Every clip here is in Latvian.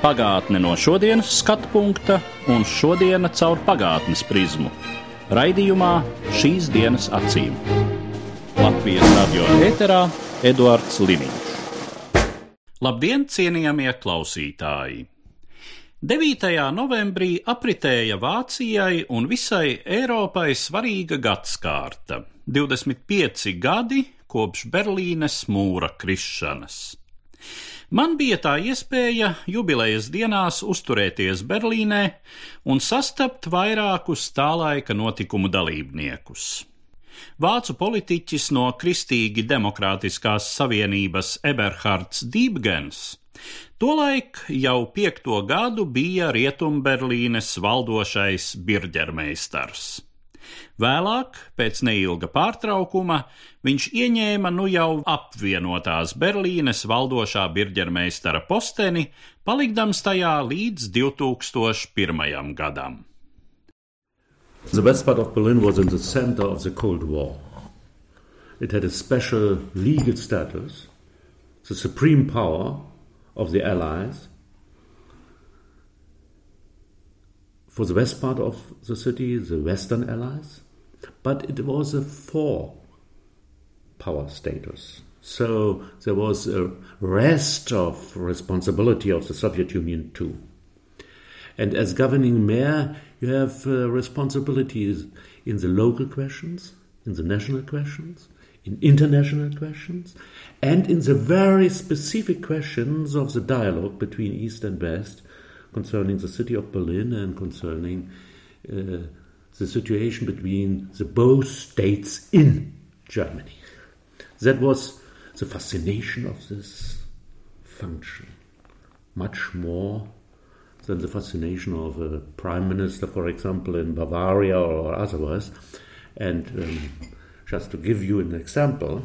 Pagātne no šodienas skatu punkta un šodienas caur pagātnes prizmu. Raidījumā šīs dienas acīm. Latvijas radio eterā Eduards Liniņš. Labdien, cienījamie klausītāji! 9. novembrī apritēja Vācijai un visai Eiropai svarīga gadskārta - 25 gadi kopš Berlīnes mūra krišanas. Man bija tā iespēja jubilejas dienās uzturēties Berlīnē un sastapt vairākus tā laika notikumu dalībniekus. Vācu politiķis no Kristīgi demokrātiskās savienības Eberhards Dībgens tolaik jau piekto gadu bija Rietumberlīnes valdošais birģermeistars. Vēlāk, pēc neilga pārtraukuma, viņš ieņēma nu jau apvienotās Berlīnes valdošā birģermeistara posteni, palikdams tajā līdz 2001. gadam. The west part of Berlin was in the center of the Cold War. It had a special legal status, the supreme power of the Allies. For the west part of the city, the Western Allies, but it was a four power status. So there was a rest of responsibility of the Soviet Union too. And as governing mayor, you have uh, responsibilities in the local questions, in the national questions, in international questions, and in the very specific questions of the dialogue between East and West concerning the city of Berlin and concerning uh, the situation between the both states in Germany. That was the fascination of this function, much more than the fascination of a prime minister, for example, in Bavaria or otherwise. And um, just to give you an example,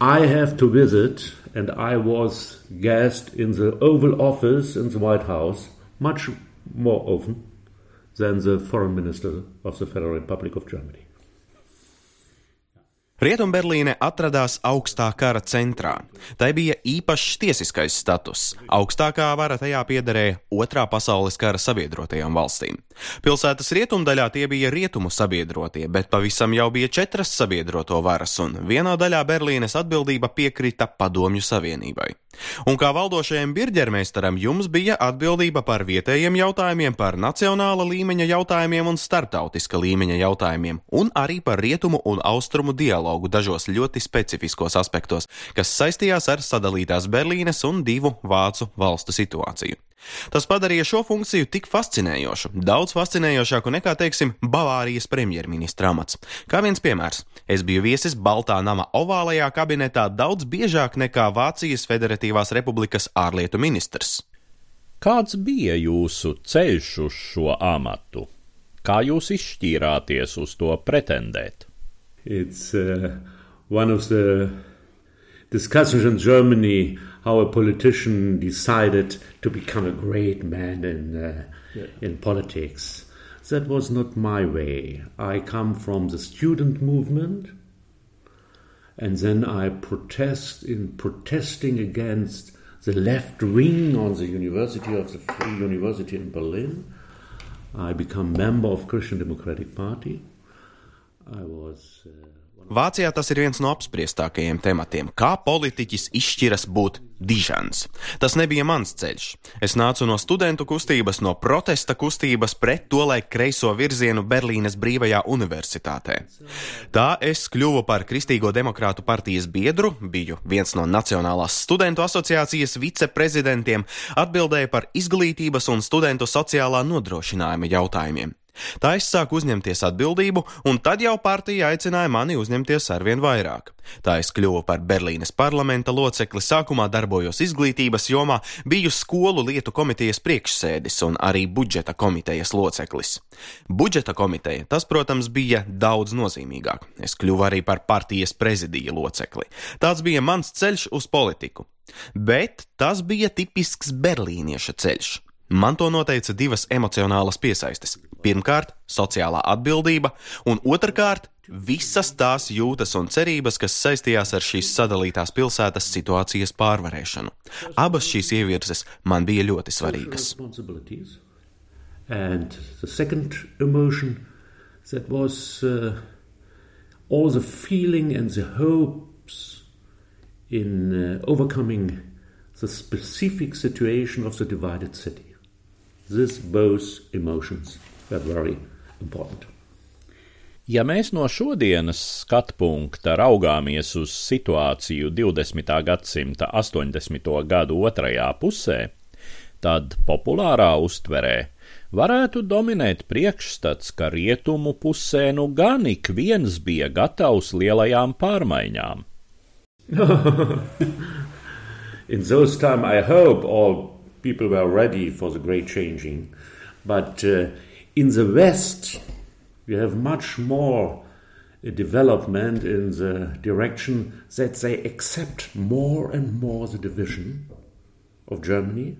I have to visit, and I was guest in the Oval Office in the White House much more often than the foreign minister of the Federal Republic of Germany. Rietumberlīne atradās augstā kara centrā. Tai bija īpašs tiesiskais status. Augstākā vara tajā piederēja Otrā pasaules kara sabiedrotajām valstīm. Pilsētas rietumdaļā tie bija rietumu sabiedrotie, bet pavisam jau bija četras sabiedroto varas, un vienā daļā Berlīnes atbildība piekrita Padomju Savienībai. Un kā valdošajam birģermeistaram jums bija atbildība par vietējiem jautājumiem, par nacionāla līmeņa jautājumiem un starptautiska līmeņa jautājumiem, un arī par rietumu un austrumu dialogu dažos ļoti specifiskos aspektos, kas saistījās ar sadalītās Berlīnes un divu vācu valstu situāciju. Tas padarīja šo funkciju tik fascinējošu, daudz fascinējošāku nekā, teiksim, Bavārijas premjerministra amats. Kā viens piemērs, es biju viesis Baltā nama ovālajā kabinetā daudz biežāk nekā Vācijas Federatīvās Republikas ārlietu ministrs. Kāds bija jūsu ceļš uz šo amatu? Kā jūs izšķīrāties uz to pretendēt? It's uh, one of the discussions in Germany how a politician decided to become a great man in uh, yeah. in politics. That was not my way. I come from the student movement, and then I protest in protesting against the left wing on the University of the Free University in Berlin. I become member of Christian Democratic Party. I was. Uh, Vācijā tas ir viens no apspriestākajiem tematiem, kā politiķis izšķiras būt dižans. Tas nebija mans ceļš. Es nācu no studentu kustības, no protesta kustības pret to laik kreiso virzienu Berlīnes Brīvajā universitātē. Tā es kļuvu par Kristīgo demokrātu partijas biedru, biju viens no Nacionālās studentu asociācijas viceprezidentiem, atbildēju par izglītības un studentu sociālā nodrošinājuma jautājumiem. Tā es sāku uzņemties atbildību, un tad jau partija aicināja mani uzņemties arvien vairāk. Tā es kļuvu par Berlīnes parlamenta locekli, sākumā darbojos izglītības jomā, biju skolu lietu komitejas priekšsēdis un arī budžeta komitejas loceklis. Budžeta komiteja tas, protams, bija daudz nozīmīgāk. Es kļuvu arī par partijas prezidija locekli. Tāds bija mans ceļš uz politiku. Bet tas bija tipisks berlīnieša ceļš. Man to noteica divas emocionālas piesaistes. Pirmkārt, sociālā atbildība, un otrkārt, visas tās jūtas un cerības, kas saistījās ar šīs sadalītās pilsētas situācijas pārvarēšanu. Abas šīs ievirzes man bija ļoti svarīgas. Was uh, all the feeling and the hopes in uh, overcoming the specific situation of the divided city. These both emotions were very important. Ja mēs no šodienas skatu punkta raugāmies uz situāciju 20. gadsimta 80. gadu otrajā pusē, tad populārā uztverē varētu dominēt priekšstats, ka rietumu pusē nu gan ik viens bija gatavs lielajām pārmaiņām. In those times, I hope all people were ready for the great changing. But uh, in the West, we have much more development in the direction that they accept more and more the division of Germany.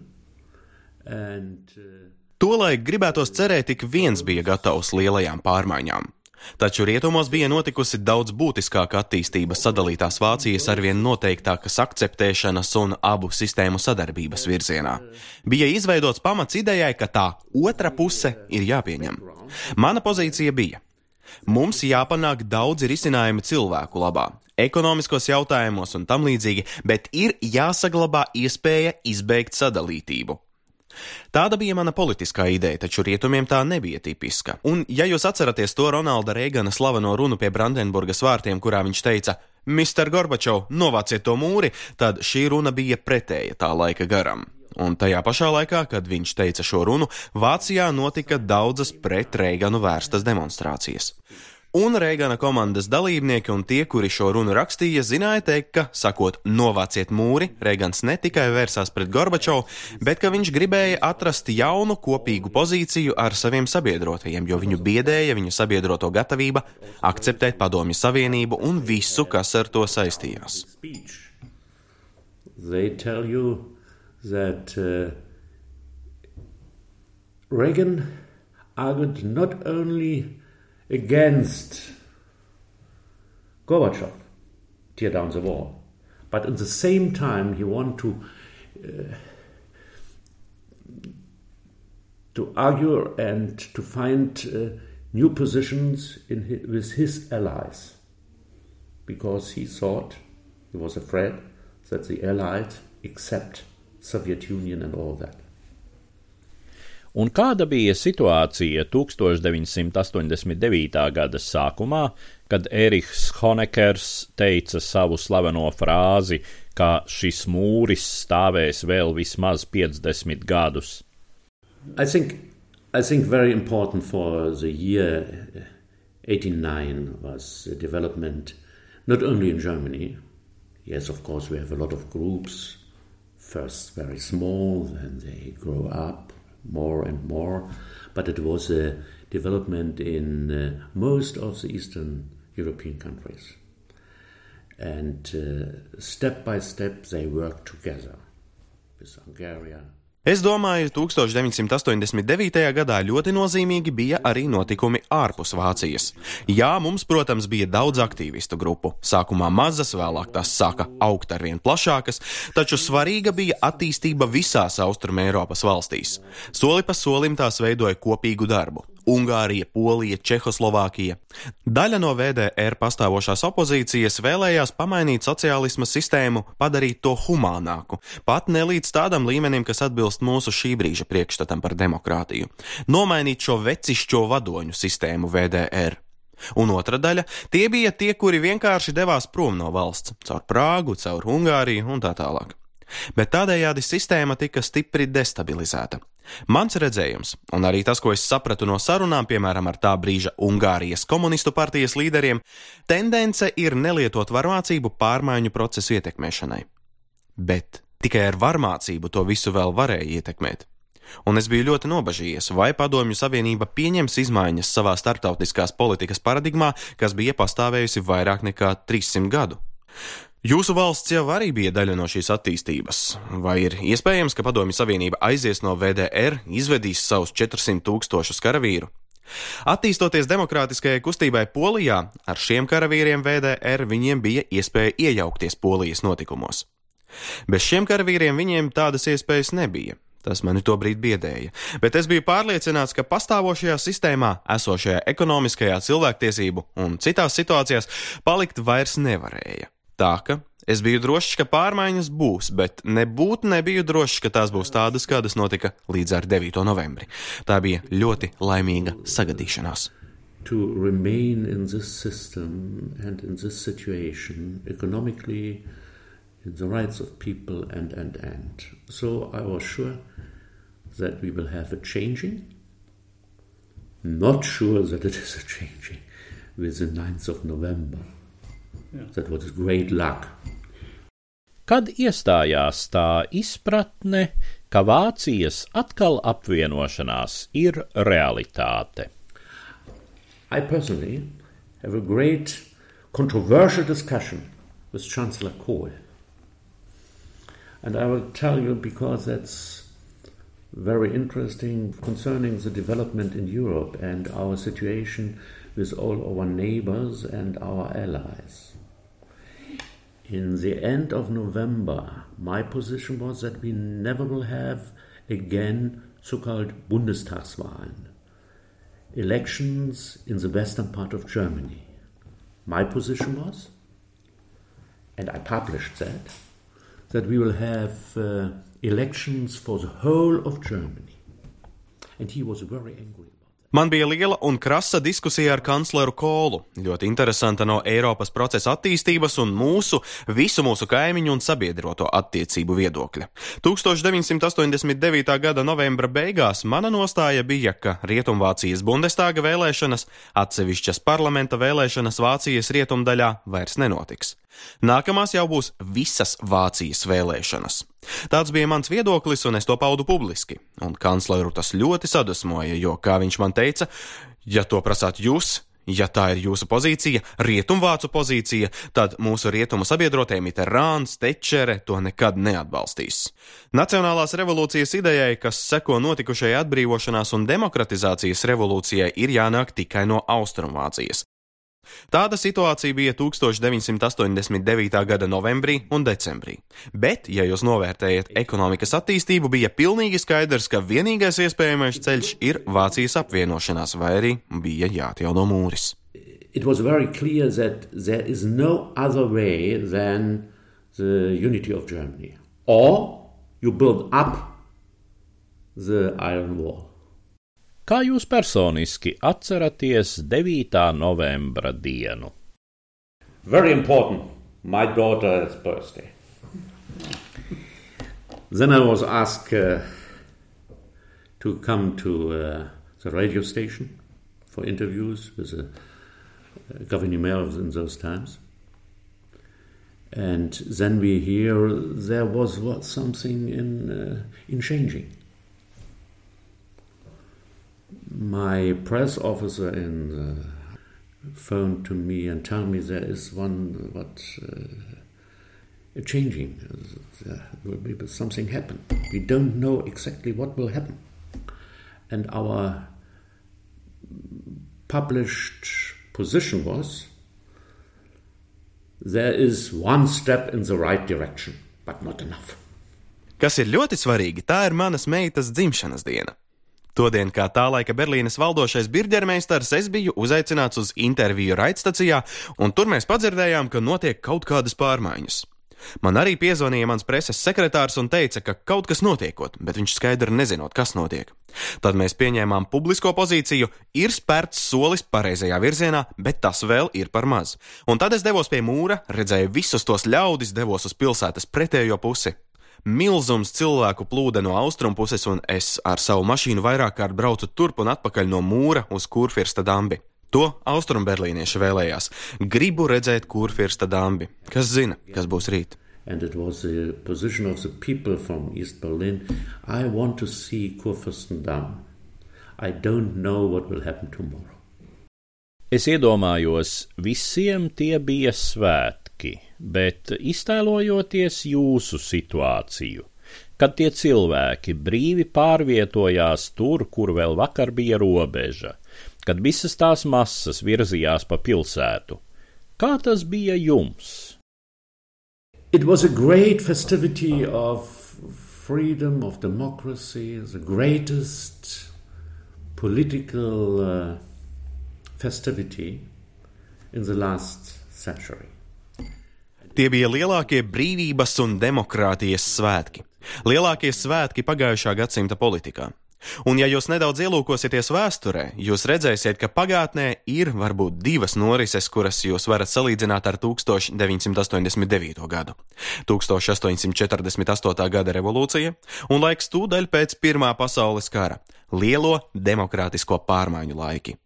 And, uh, Tolaik gribētos cerēt, tik viens bija gatavs lielajām pārmaiņām. Taču rietumos bija notikusi daudz būtiskāka attīstība sadalītās Vācijas arvien noteiktākas akceptēšanas un abu sistēmu sadarbības virzienā. Bija izveidots pamats idejai, ka tā otra puse ir jāpieņem. Mana pozīcija bija. Mums jāpanāk daudzi risinājumi cilvēku labā, ekonomiskos jautājumos un tam līdzīgi, bet ir jāsaglabā iespēja izbeigt sadalītību. Tāda bija mana politiskā ideja, taču rietumiem tā nebija tipiska. Un, ja jūs atceraties to Ronalda Reigana slaveno runu pie Brandenburgas vārtiem, kurā viņš teica: Mr. Gorbačov, novāciet to mūri, tad šī runa bija pretēja tā laika garam. Un tajā pašā laikā, kad viņš teica šo runu, Vācijā notika daudzas pret Reiganu vērstas demonstrācijas. Un Reigana komandas dalībnieki un tie, kuri šo runu rakstīja, zināja teikt, ka, sakot, novāciet mūri, Reigans ne tikai vērsās pret Gorbačovu, bet ka viņš gribēja atrast jaunu kopīgu pozīciju ar saviem sabiedrotajiem, jo viņu biedēja viņu sabiedroto gatavība akceptēt Padomju Savienību un visu, kas ar to saistījās. That, uh, Reagan argued not only against Gorbachev, tear down the wall. But at the same time, he wanted to uh, to argue and to find uh, new positions his, with his allies, because he thought he was afraid that the Allies accept Soviet Union and all that. Un kāda bija situācija 1989. gada sākumā, kad Erihs Honekers teica savu slaveno frāzi, ka šis mūris stāvēs vēl vismaz 50 gadus? I think, I think very important for the year 89 was the development not only in Germany. Yes, of course, we have a lot of groups, first very small, then they grow up more and more. But it was a development in uh, most of the Eastern European countries. And uh, step by step they worked together with Hungary, Es domāju, 1989. gadā ļoti nozīmīgi bija arī notikumi ārpus Vācijas. Jā, mums, protams, bija daudz aktīvistu grupu. Sākumā mazas, vēlāk tās sāka augt arvien plašākas, taču svarīga bija attīstība visās Austrumē Eiropas valstīs. Soli pa solim tās veidoja kopīgu darbu. Ungārija, Polija, Čehoslovākija. Daļa no VDR pastāvošās opozīcijas vēlējās pamainīt sociālisma sistēmu, padarīt to humānāku, pat ne līdz tādam līmenim, kas atbilst mūsu šī brīža priekšstatam par demokrātiju, nomainīt šo vecišķo vadoņu sistēmu VDR. Un otra daļa - tie bija tie, kuri vienkārši devās prom no valsts, caur Prāgu, caur Ungāriju un tā tālāk. Bet tādējādi sistēma tika stipri destabilizēta. Mans redzējums, un arī tas, ko es sapratu no sarunām, piemēram, ar tā brīža Ungārijas komunistu partijas līderiem, tendence ir nelietot varmācību pārmaiņu procesu ietekmēšanai. Bet tikai ar varmācību to visu vēl varēja ietekmēt. Un es biju ļoti nobažījies, vai Padomju Savienība pieņems izmaiņas savā starptautiskās politikas paradigmā, kas bija pastāvējusi vairāk nekā 300 gadu. Jūsu valsts jau arī bija daļa no šīs attīstības. Vai ir iespējams, ka Padomju Savienība aizies no VDR, izvedīs savus 400 tūkstošus karavīru? Attīstoties demokrātiskajai kustībai Polijā, ar šiem karavīriem VDR viņiem bija iespēja iejaukties Polijas notikumos. Bez šiem karavīriem viņiem tādas iespējas nebija. Tas mani tobrīd biedēja, bet es biju pārliecināts, ka pastāvošajā sistēmā, esošajā ekonomiskajā, cilvēktiesību un citās situācijās palikt vairs nevarēja. Tā ka es biju drošs, ka pārmaiņas būs, bet nebūtu nebiju drošs, ka tās būs tādas, kādas notika līdz ar 9. novembri. Tā bija ļoti laimīga sagadīšanās. To remain in this system and in this situation economically, in the rights of people, and and and. So I was sure that we will have a changing. Not sure that it is a changing with the 9th of November. That was great luck. Kad iestājās tā izpratne, ka Vācijas atkal apvienošanās ir realitāte? I personally have a great controversial discussion with Chancellor Kohl. And I will tell you because that's very interesting concerning the development in Europe and our situation with all our neighbors and our allies. In the end of November, my position was that we never will have again so called Bundestagswahlen, elections in the western part of Germany. My position was, and I published that, that we will have uh, elections for the whole of Germany. And he was very angry. Man bija liela un krasa diskusija ar kancleru Kolu, ļoti interesanta no Eiropas procesa attīstības un mūsu, visu mūsu kaimiņu un sabiedroto attiecību viedokļa. 1989. gada novembra beigās mana nostāja bija, ka Rietumvācijas Bundestāga vēlēšanas, atsevišķas parlamenta vēlēšanas Vācijas rietumdaļā vairs nenotiks. Nākamās jau būs visas Vācijas vēlēšanas. Tāds bija mans viedoklis, un es to paudu publiski. Un kancleru tas ļoti sadusmoja, jo, kā viņš man teica, ja to prasāt jūs, Ja tā ir jūsu pozīcija, rietumvācu pozīcija, tad mūsu rietumu sabiedrotie Mitterāns, Tečere to nekad neatbalstīs. Nacionālās revolūcijas idejai, kas seko notikušajai atbrīvošanās un demokratizācijas revolūcijai, ir jānāk tikai no Austrumvācijas. Tāda situācija bija 1989. gada novembrī un decembrī. Bet, ja jūs novērtējat ekonomikas attīstību, bija pilnīgi skaidrs, ka vienīgais iespējamais ceļš ir Vācijas apvienošanās, vai arī bija jāatjauno mūris. It was very clear that there is no other way than the unity of Germany. Or you build up the Iron Wall. Kā jūs personiski atceraties 9. novembra dienu? Very important, my daughter's birthday. then I was asked uh, to come to uh, the radio station for interviews with the uh, governing mayor in those times. And then we hear there was what, something in, uh, in changing my press officer in the phoned to me and tell me there is one what uh, changing. There will be something happen. We don't know exactly what will happen, and our published position was there is one step in the right direction, but not enough. Kas ir ļoti svarīgi, tā ir manas meitas dzimšanas diena. Todien, kā tā laika Berlīnes valdošais birģermeistars, es biju uzaicināts uz interviju raidstacijā, un tur mēs padzirdējām, ka notiek kaut kādas pārmaiņas. Man arī piezvanīja mans preses sekretārs un teica, ka kaut kas notiekot, bet viņš skaidri nezinot, kas notiek. Tad mēs pieņēmām publisko pozīciju, ir spērts solis pareizajā virzienā, bet tas vēl ir par maz. Un tad es devos pie mūra, redzēju visus tos ļaudis, devos uz pilsētas pretējo pusi. Milzums cilvēku plūda no austrumu puses, un es ar savu mašīnu vairāk kārt braucu turp un atpakaļ no mūra uz Kurfirsta dambi. To austrumberlīnieši vēlējās. Gribu redzēt Kurfirsta dambi. Kas zina, kas būs rīt? And it was the position of the people from East Berlin. I want to see Kurfürstendamm. I don't know what will happen tomorrow. Es iedomājos, visiem tie bija svētki, bet iztēlojoties jūsu situāciju, kad tie cilvēki brīvi pārvietojās tur, kur vēl vakar bija robeža, kad visas tās masas virzījās pa pilsētu, kā tas bija jums? It was a great festivity of freedom, of democracy, the greatest political uh, festivity in the last century. Tie bija lielākie brīvības un demokrātijas svētki. Lielākie svētki pagājušā gadsimta politikā. Un, ja jūs nedaudz ielūkosieties vēsturē, jūs redzēsiet, ka pagātnē ir varbūt divas norises, kuras jūs varat salīdzināt ar 1989. gadu. 1848. gada revolūcija un laiks tūdaļ pēc Pirmā pasaules kara - lielo demokrātisko pārmaiņu laiki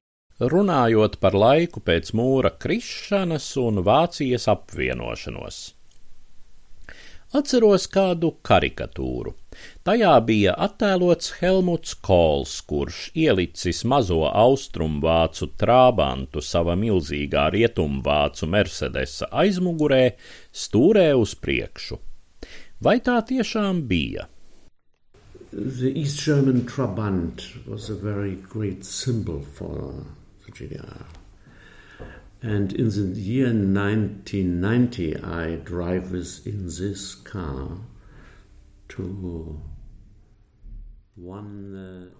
runājot par laiku pēc mūra krišanas un Vācijas apvienošanos. Atceros kādu karikatūru. Tajā bija attēlots Helmuts Kols, kurš ielicis mazo austrumvācu trābantu sava milzīgā rietumvācu Mercedesa aizmugurē, stūrē uz priekšu. Vai tā tiešām bija? The East German Trabant was a very great symbol for And in the year 1990, I drive with in this car to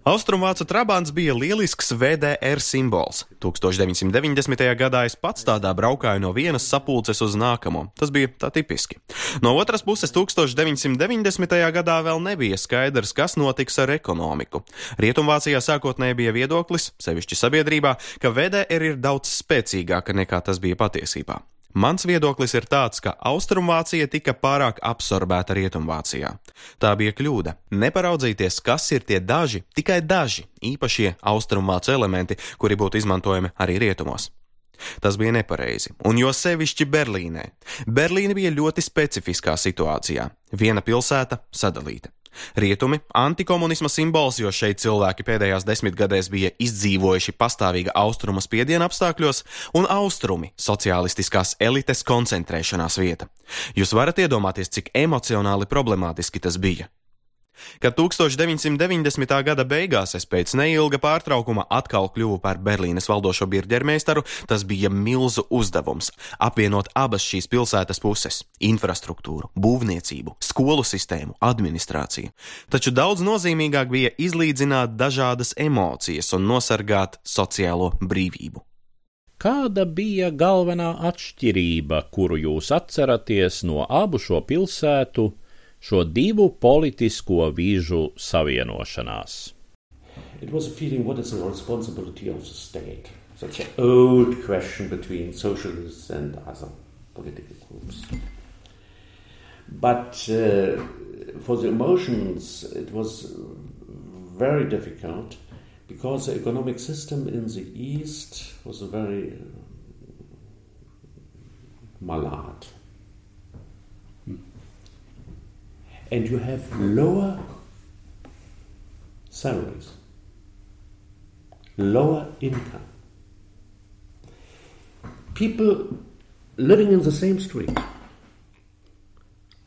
Austrumvācu trabants bija lielisks VDR simbols. 1990. gadā es pats tādā braukāju no vienas sapulces uz nākamo. Tas bija tā tipiski. No otras puses, 1990. gadā vēl nebija skaidrs, kas notiks ar ekonomiku. Rietumvācijā sākotnēji bija viedoklis, sevišķi sabiedrībā, ka VDR ir daudz spēcīgāka nekā tas bija patiesībā. Mans viedoklis ir tāds, ka Austrumvācija tika pārāk absorbēta Rietumvācijā. Tā bija kļūda. Neparaudzīties, kas ir tie daži, tikai daži īpašie austrumvācu elementi, kuri būtu izmantojami arī rietumos. Tas bija nepareizi, un jo sevišķi Berlīnē. Berlīna bija ļoti specifiskā situācijā. Viena pilsēta sadalīta. Rietumi - antikomunisma simbols, jo šeit cilvēki pēdējās desmitgadēs bija izdzīvojuši pastāvīga austrumu spiediena apstākļos, un austrumi - sociālistiskās elites koncentrēšanās vieta. Jūs varat iedomāties, cik emocionāli problemātiski tas bija. Kad 1990. gada beigās es pēc neilga pārtraukuma atkal kļuvu par Berlīnes valdošo birģermeistaru, tas bija milzu uzdevums - apvienot abas šīs pilsētas puses - infrastruktūru, būvniecību, skolu sistēmu, administrāciju. Taču daudz nozīmīgāk bija izlīdzināt dažādas emocijas un nosargāt sociālo brīvību. Kāda bija galvenā atšķirība, kuru jūs atceraties no abu šo pilsētu šo divu politisko vīžu savienošanās. It was a feeling what is the responsibility of the state? Such an old question between socialists and other political groups. But uh, for the emotions, it was very difficult because the economic system in the East was a very malad. And you have lower salaries, lower income. People living in the same street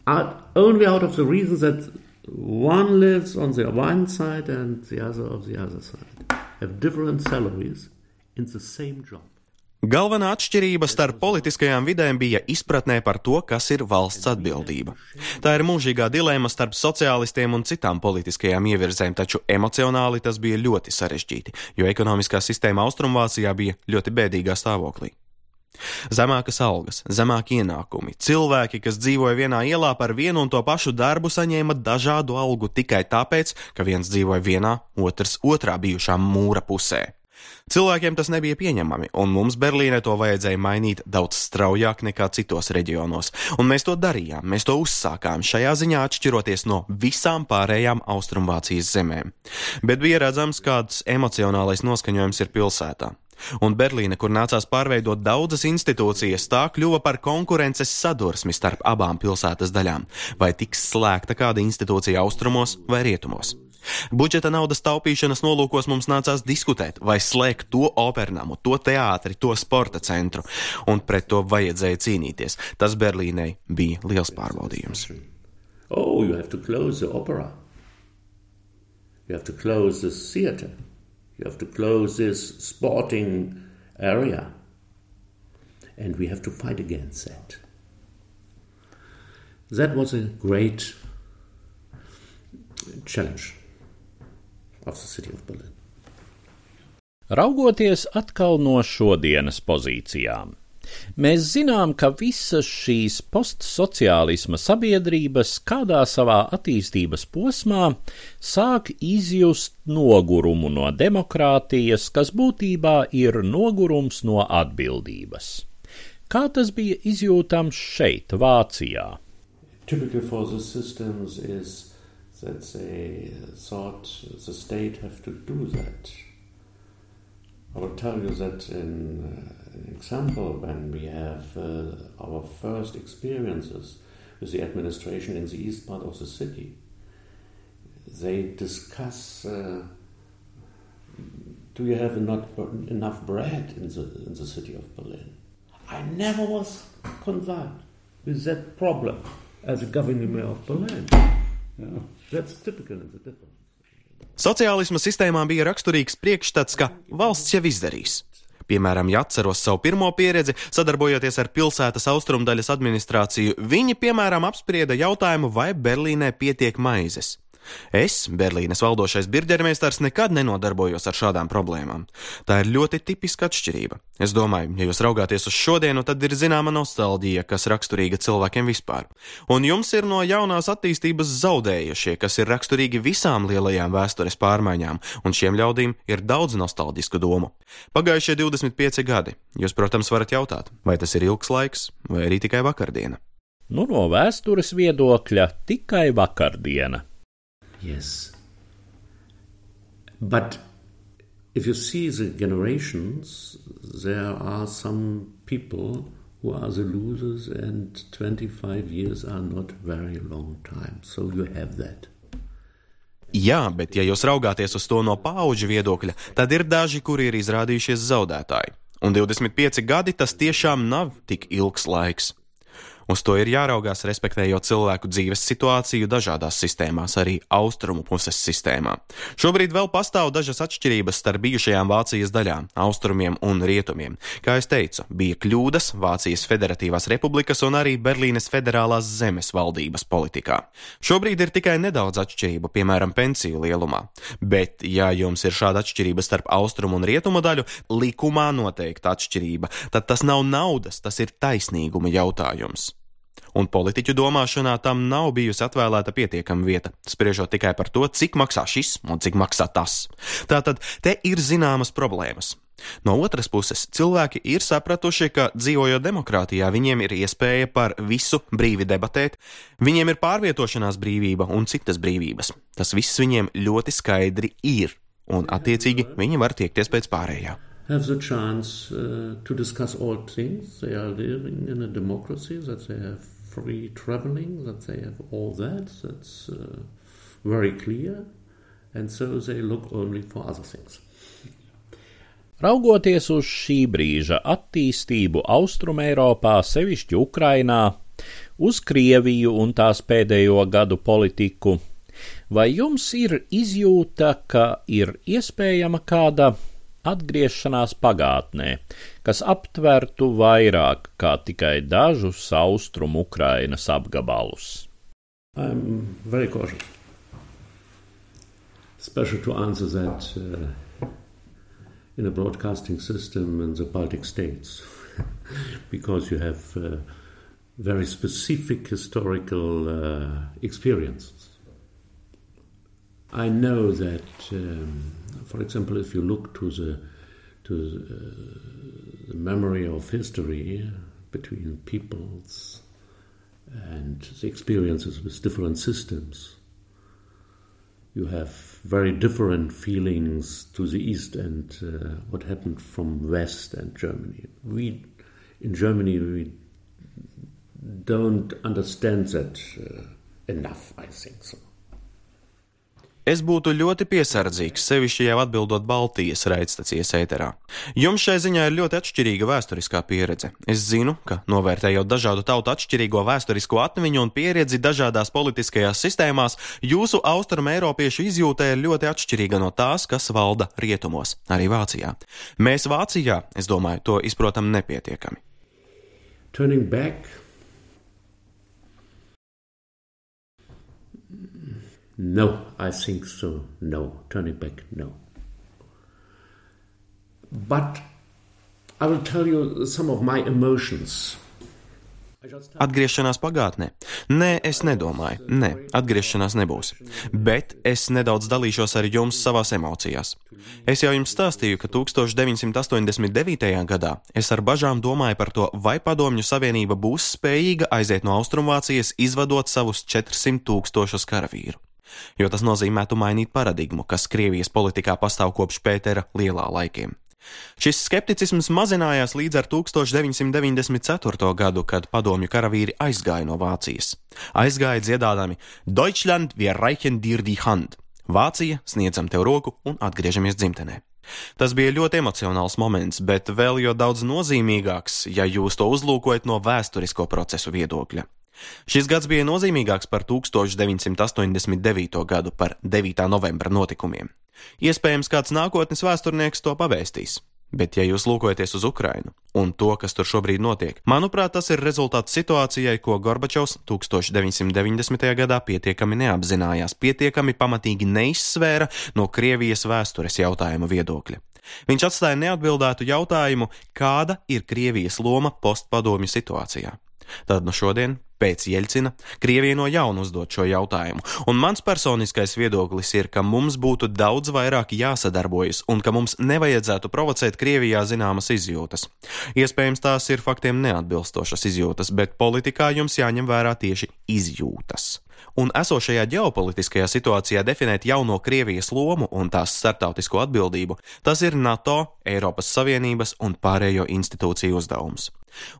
are only out of the reason that one lives on the one side and the other of the other side have different salaries in the same job. Galvenā atšķirība starp politiskajām vidēm bija izpratnē par to, kas ir valsts atbildība. Tā ir mūžīgā dilēma starp sociālistiem un citām politiskajām ievirzēm, taču emocionāli tas bija ļoti sarežģīti, jo ekonomiskā sistēma Austrumvācijā bija ļoti bēdīgā stāvoklī. Zemākas algas, zemāki ienākumi, cilvēki, kas dzīvoja vienā ielā par vienu un to pašu darbu, saņēma dažādu algu tikai tāpēc, ka viens dzīvoja vienā, otrs otrā bijušā mūra pusē. Cilvēkiem tas nebija pieņemami, un mums Berlīnē to vajadzēja mainīt daudz straujāk nekā citos reģionos. Un mēs to darījām, mēs to uzsākām, šajā ziņā atšķiroties no visām pārējām Austrumvācijas zemēm. Bet bija redzams, kāds emocionālais noskaņojums ir pilsētā. Un Berlīne, kur nācās pārveidot daudzas institūcijas, tā kļuva par konkurences sadursmi starp abām pilsētas daļām. Vai tiks slēgta kāda institūcija austrumos vai rietumos? Budžeta naudas taupīšanas nolūkos mums nācās diskutēt, vai slēgt to opernamu, to teātri, to sporta centru, un pret to vajadzēja cīnīties. Tas Berlīnei bija liels pārbaudījums. Oh, you have to close the opera. You have to close the theater. You have to close this sporting area. And we have to fight against that. That was a great challenge of the city of Berlin. Raugoties atkal no šodienas pozīcijām, mēs zinām, ka visas šīs postsociālisma sabiedrības kādā savā attīstības posmā sāk izjust nogurumu no demokrātijas, kas būtībā ir nogurums no atbildības. Kā tas bija izjūtams šeit, Vācijā? Typical for the systems is that they thought the state have to do that. I will tell you that in uh, example when we have uh, our first experiences with the administration in the east part of the city, they discuss. Uh, do you have not enough bread in the in the city of Berlin? I never was concerned with that problem as a governor mayor of Berlin. Sociālisma sistēmā bija raksturīgs priekšstats, ka valsts jau izdarīs. Piemēram, ja atceros savu pirmo pieredzi, sadarbojoties ar pilsētas austrumdaļas administrāciju, viņi, piemēram, apsprieda jautājumu, vai Berlīnē pietiek maizes. Es, Berlīnes valdošais birģermeistars, nekad nenodarbojos ar šādām problēmām. Tā ir ļoti tipiska atšķirība. Es domāju, ja jūs raugāties uz šodienu, tad ir zināma nostalģija, kas raksturīga cilvēkiem vispār. Un jums ir no jaunās attīstības zaudējušie, kas ir raksturīgi visām lielajām vēstures pārmaiņām, un šiem ļaudīm ir daudz nostalģisku domu. Pagājušie 25 gadi. Jūs, protams, varat jautāt, vai tas ir ilgs laiks, vai arī tikai vakardiena. Nu, no vēstures viedokļa tikai vakardiena. Yes. But if you see the generations, there are some people who are the losers, and 25 years are not very long time. So you have that. Jā, bet ja jūs raugāties uz to no pauģu viedokļa, tad ir daži, kuri ir izrādījušies zaudētāji. Un 25 gadi tas tiešām nav tik ilgs laiks. Uz to ir jāraugās, respektējot cilvēku dzīves situāciju dažādās sistēmās, arī austrumu puses sistēmā. Šobrīd vēl pastāv dažas atšķirības starp bijušajām Vācijas daļām, austrumiem un rietumiem. Kā jau teicu, bija kļūdas Vācijas Federatīvās republikas un arī Berlīnes federālās zemes valdības politikā. Šobrīd ir tikai nedaudz atšķirību, piemēram, pensiju lielumā. Bet, ja jums ir šāda atšķirība starp austrumu un rietumu daļu, likumā noteikta atšķirība, tad tas nav naudas, tas ir taisnīguma jautājums un politiķu domāšanā tam nav bijusi atvēlēta pietiekama vieta, spriežot tikai par to, cik maksā šis un cik maksā tas. Tātad te ir zināmas problēmas. No otras puses, cilvēki ir sapratuši, ka dzīvojot demokrātijā, viņiem ir iespēja par visu brīvi debatēt, viņiem ir pārvietošanās brīvība un citas brīvības. Tas viss viņiem ļoti skaidri ir, un attiecīgi viņi var tiekties pēc pārējā. Have the chance uh, to discuss all things. They are living in a democracy that they have free traveling, that they have all that. That's uh, very clear. And so they look only for other things. Raugoties uz šī brīža attīstību Austrumēropā, sevišķi Ukrainā, uz Krieviju un tās pēdējo gadu politiku, vai jums ir izjūta, ka ir iespējama kāda atgriešanās pagātnē, kas aptvertu vairāk kā tikai dažus austrumu Ukrainas apgabalus. I'm very cautious. Special to answer that uh, in a broadcasting system in the Baltic states, because you have uh, very specific historical uh, experiences. I know that um, for example, if you look to the to uh, the memory of history between peoples and the experiences with different systems. You have very different feelings to the east and uh, what happened from west and Germany. We in Germany we don't understand that uh, enough, I think so. Es būtu ļoti piesardzīgs, sevišķi jau atbildot Baltijas raidstacijas ēterā. Jums šai ziņā ir ļoti atšķirīga vēsturiskā pieredze. Es zinu, ka novērtējot dažādu tautu atšķirīgo vēsturisko atmiņu un pieredzi dažādās politiskajās sistēmās, jūsu austrumu eiropiešu izjūta ir ļoti atšķirīga no tās, kas valda rietumos, arī Vācijā. Mēs Vācijā, es domāju, to izprotam nepietiekami. Turning back No, I think so. No. Turning back, no. But I will tell you some of my emotions. Atgriešanās pagātnē? Nē, es nedomāju. Nē, atgriešanās nebūs. Bet es nedaudz dalīšos ar jums savās emocijās. Es jau jums stāstīju, ka 1989. gadā es ar bažām domāju par to, vai Padomju Savienība būs spējīga aiziet no Austrumvācijas, izvadot savus 400 tūkstošus karavīru jo tas nozīmētu mainīt paradigmu, kas Krievijas politikā pastāv kopš Pētera lielā laikiem. Šis skepticisms mazinājās līdz ar 1994. gadu, kad padomju karavīri aizgāja no Vācijas. Aizgāja dziedādami Deutschland, wir reichen dir die Hand. Vācija, sniedzam tev roku un atgriežamies dzimtenē. Tas bija ļoti emocionāls moments, bet vēl jo daudz nozīmīgāks, ja jūs to uzlūkojat no vēsturisko procesu viedokļa. Šis gads bija nozīmīgāks par 1989. gadu, par 9. novembra notikumiem. Iespējams, kāds nākotnes vēsturnieks to pavēstīs. Bet, ja jūs lūkojaties uz Ukrajinu un to, kas tur šobrīd notiek, manuprāt, tas ir rezultāts situācijai, ko Gorbačovs 1990. gadā pietiekami neapzinājās, pietiekami pamatīgi neizsvēra no Krievijas vēstures jautājuma viedokļa. Viņš atstāja neatbildētu jautājumu, kāda ir Krievijas loma postpadomju situācijā. Tad no šodien, pēc Jeļcina, Krievija no jauna uzdod šo jautājumu, un mans personiskais viedoklis ir, ka mums būtu daudz vairāk jāsadarbojas un ka mums nevajadzētu provocēt Krievijā zināmas izjūtas. Iespējams, tās ir faktiem neatbilstošas izjūtas, bet politikā jums jāņem vērā tieši izjūtas un esošajā ģeopolitiskajā situācijā definēt jauno Krievijas lomu un tās startautisko atbildību, tas ir NATO, Eiropas Savienības un pārējo institūciju uzdevums.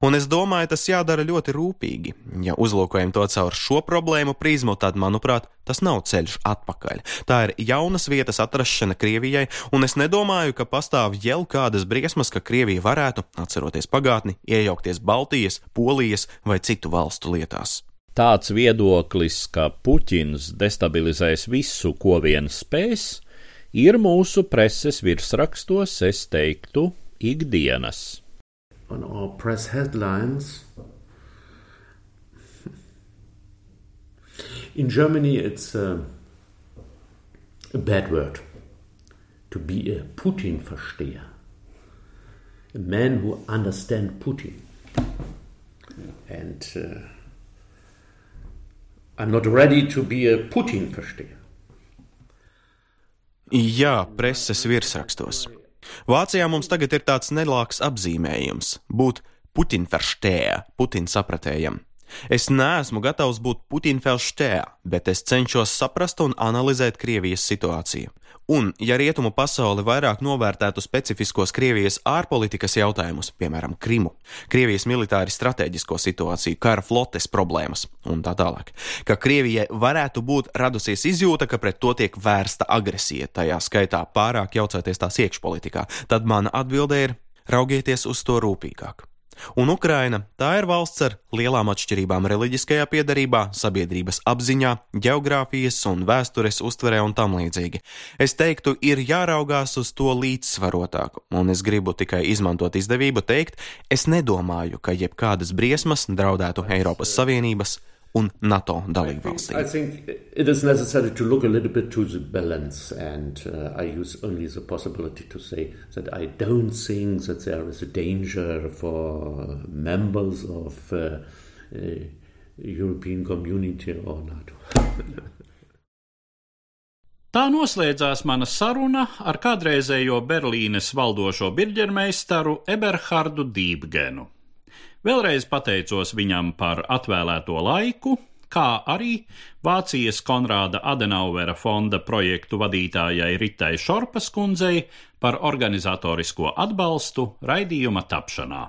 Un es domāju, tas jādara ļoti rūpīgi. Ja uzlūkojam to caur šo problēmu prizmu, tad, manuprāt, tas nav ceļš atpakaļ. Tā ir jaunas vietas atrašana Krievijai, un es nedomāju, ka pastāv jau kādas briesmas, ka Krievija varētu, atceroties pagātni, iejaukties Baltijas, Polijas vai citu valstu lietās. Tāds viedoklis, ka Puķins destabilizēs visu, ko vien spēs, ir mūsu preses virsrakstos, es teiktu, ikdienas. On our press headlines, in Germany it's a, a bad word to be a Putin-Versteher, a man who understands Putin. And uh, I'm not ready to be a Putin versteher. Jā, preses virsrakstos. Vācijā mums tagad ir tāds nelāks apzīmējums - būt Putinverstēja, Putin sapratējam. Es neesmu gatavs būt Putinfelštē, bet es cenšos saprast un analizēt Krievijas situāciju. Un, ja rietumu pasauli vairāk novērtētu specifiskos Krievijas ārpolitikas jautājumus, piemēram, Krimu, Krievijas militāri strateģisko situāciju, kara flotes problēmas un tā tālāk, ka Krievijai varētu būt radusies izjūta, ka pret to tiek vērsta agresija, tajā skaitā pārāk jaucoties tās iekšpolitikā, tad mana atbilde ir raugieties uz to rūpīgāk. Un Ukraina tā ir valsts ar lielām atšķirībām reliģiskajā piedarībā, sabiedrības apziņā, geogrāfijas un vēstures uztverē un tam līdzīgi. Es teiktu, ir jāraugās uz to līdzsvarotāk, un es gribu tikai izmantot izdevību teikt, es nedomāju, ka jebkādas briesmas draudētu Eiropas Savienības un NATO dalībvalstīm. I think it is necessary to look a little bit to the balance, and uh, I use only the possibility to say that I don't think that there is a danger for members of uh, uh, European Community or NATO. Tā noslēdzās mana saruna ar kādreizējo Berlīnes valdošo birģermeistaru Eberhardu Dībgenu. Vēlreiz pateicos viņam par atvēlēto laiku, kā arī Vācijas Konrāda Adenauvera fonda projektu vadītājai Ritai Šorpas kundzei par organizatorisko atbalstu raidījuma tapšanā.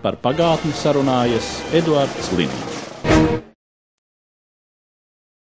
Par pagātni sarunājas Eduards Līniju.